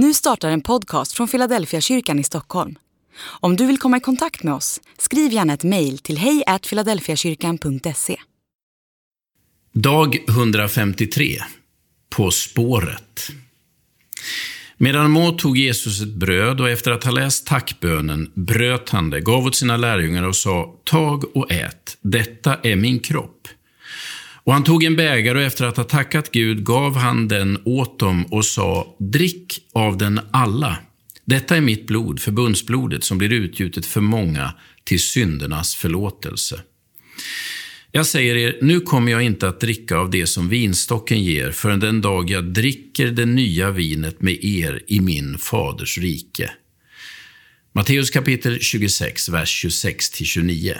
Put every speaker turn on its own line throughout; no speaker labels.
Nu startar en podcast från Philadelphia kyrkan i Stockholm. Om du vill komma i kontakt med oss, skriv gärna ett mejl till hejfiladelfiakyrkan.se.
Dag 153. På spåret. Medan må tog Jesus ett bröd och efter att ha läst tackbönen bröt han det, gav åt sina lärjungar och sa Tag och ät, detta är min kropp. Och han tog en bägare och efter att ha tackat Gud gav han den åt dem och sa, drick av den alla. Detta är mitt blod, förbundsblodet, som blir utgjutet för många till syndernas förlåtelse. Jag säger er, nu kommer jag inte att dricka av det som vinstocken ger förrän den dag jag dricker det nya vinet med er i min faders rike. Matteus kapitel 26, vers 26-29.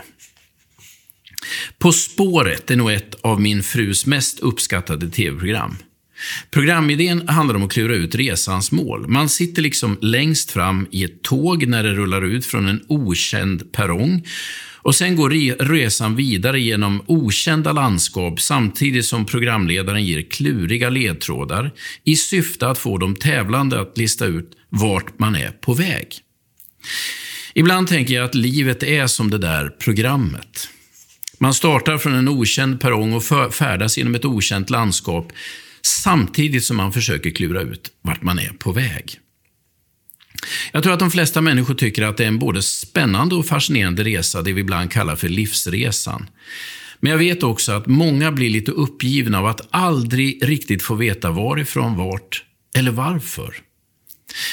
På spåret är nog ett av min frus mest uppskattade tv-program. Programidén handlar om att klura ut resans mål. Man sitter liksom längst fram i ett tåg när det rullar ut från en okänd perrong och sen går resan vidare genom okända landskap samtidigt som programledaren ger kluriga ledtrådar i syfte att få de tävlande att lista ut vart man är på väg. Ibland tänker jag att livet är som det där programmet. Man startar från en okänd perrong och färdas genom ett okänt landskap samtidigt som man försöker klura ut vart man är på väg. Jag tror att de flesta människor tycker att det är en både spännande och fascinerande resa, det vi ibland kallar för livsresan. Men jag vet också att många blir lite uppgivna av att aldrig riktigt få veta varifrån, vart eller varför.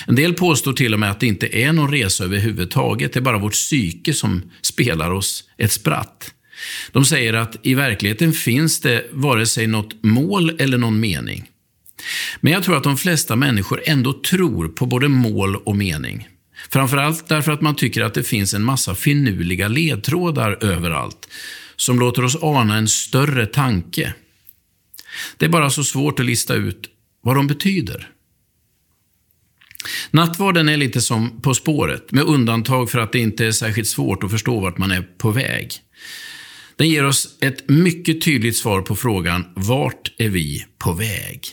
En del påstår till och med att det inte är någon resa överhuvudtaget, det är bara vårt psyke som spelar oss ett spratt. De säger att i verkligheten finns det vare sig något mål eller någon mening. Men jag tror att de flesta människor ändå tror på både mål och mening. Framförallt därför att man tycker att det finns en massa finurliga ledtrådar överallt, som låter oss ana en större tanke. Det är bara så svårt att lista ut vad de betyder. Nattvarden är lite som På spåret, med undantag för att det inte är särskilt svårt att förstå vart man är på väg. Den ger oss ett mycket tydligt svar på frågan Vart är vi på väg?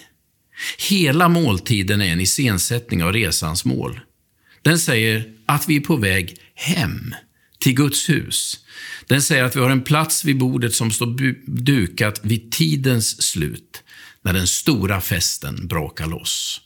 Hela måltiden är en iscensättning av resans mål. Den säger att vi är på väg hem, till Guds hus. Den säger att vi har en plats vid bordet som står dukat vid tidens slut, när den stora festen brakar loss.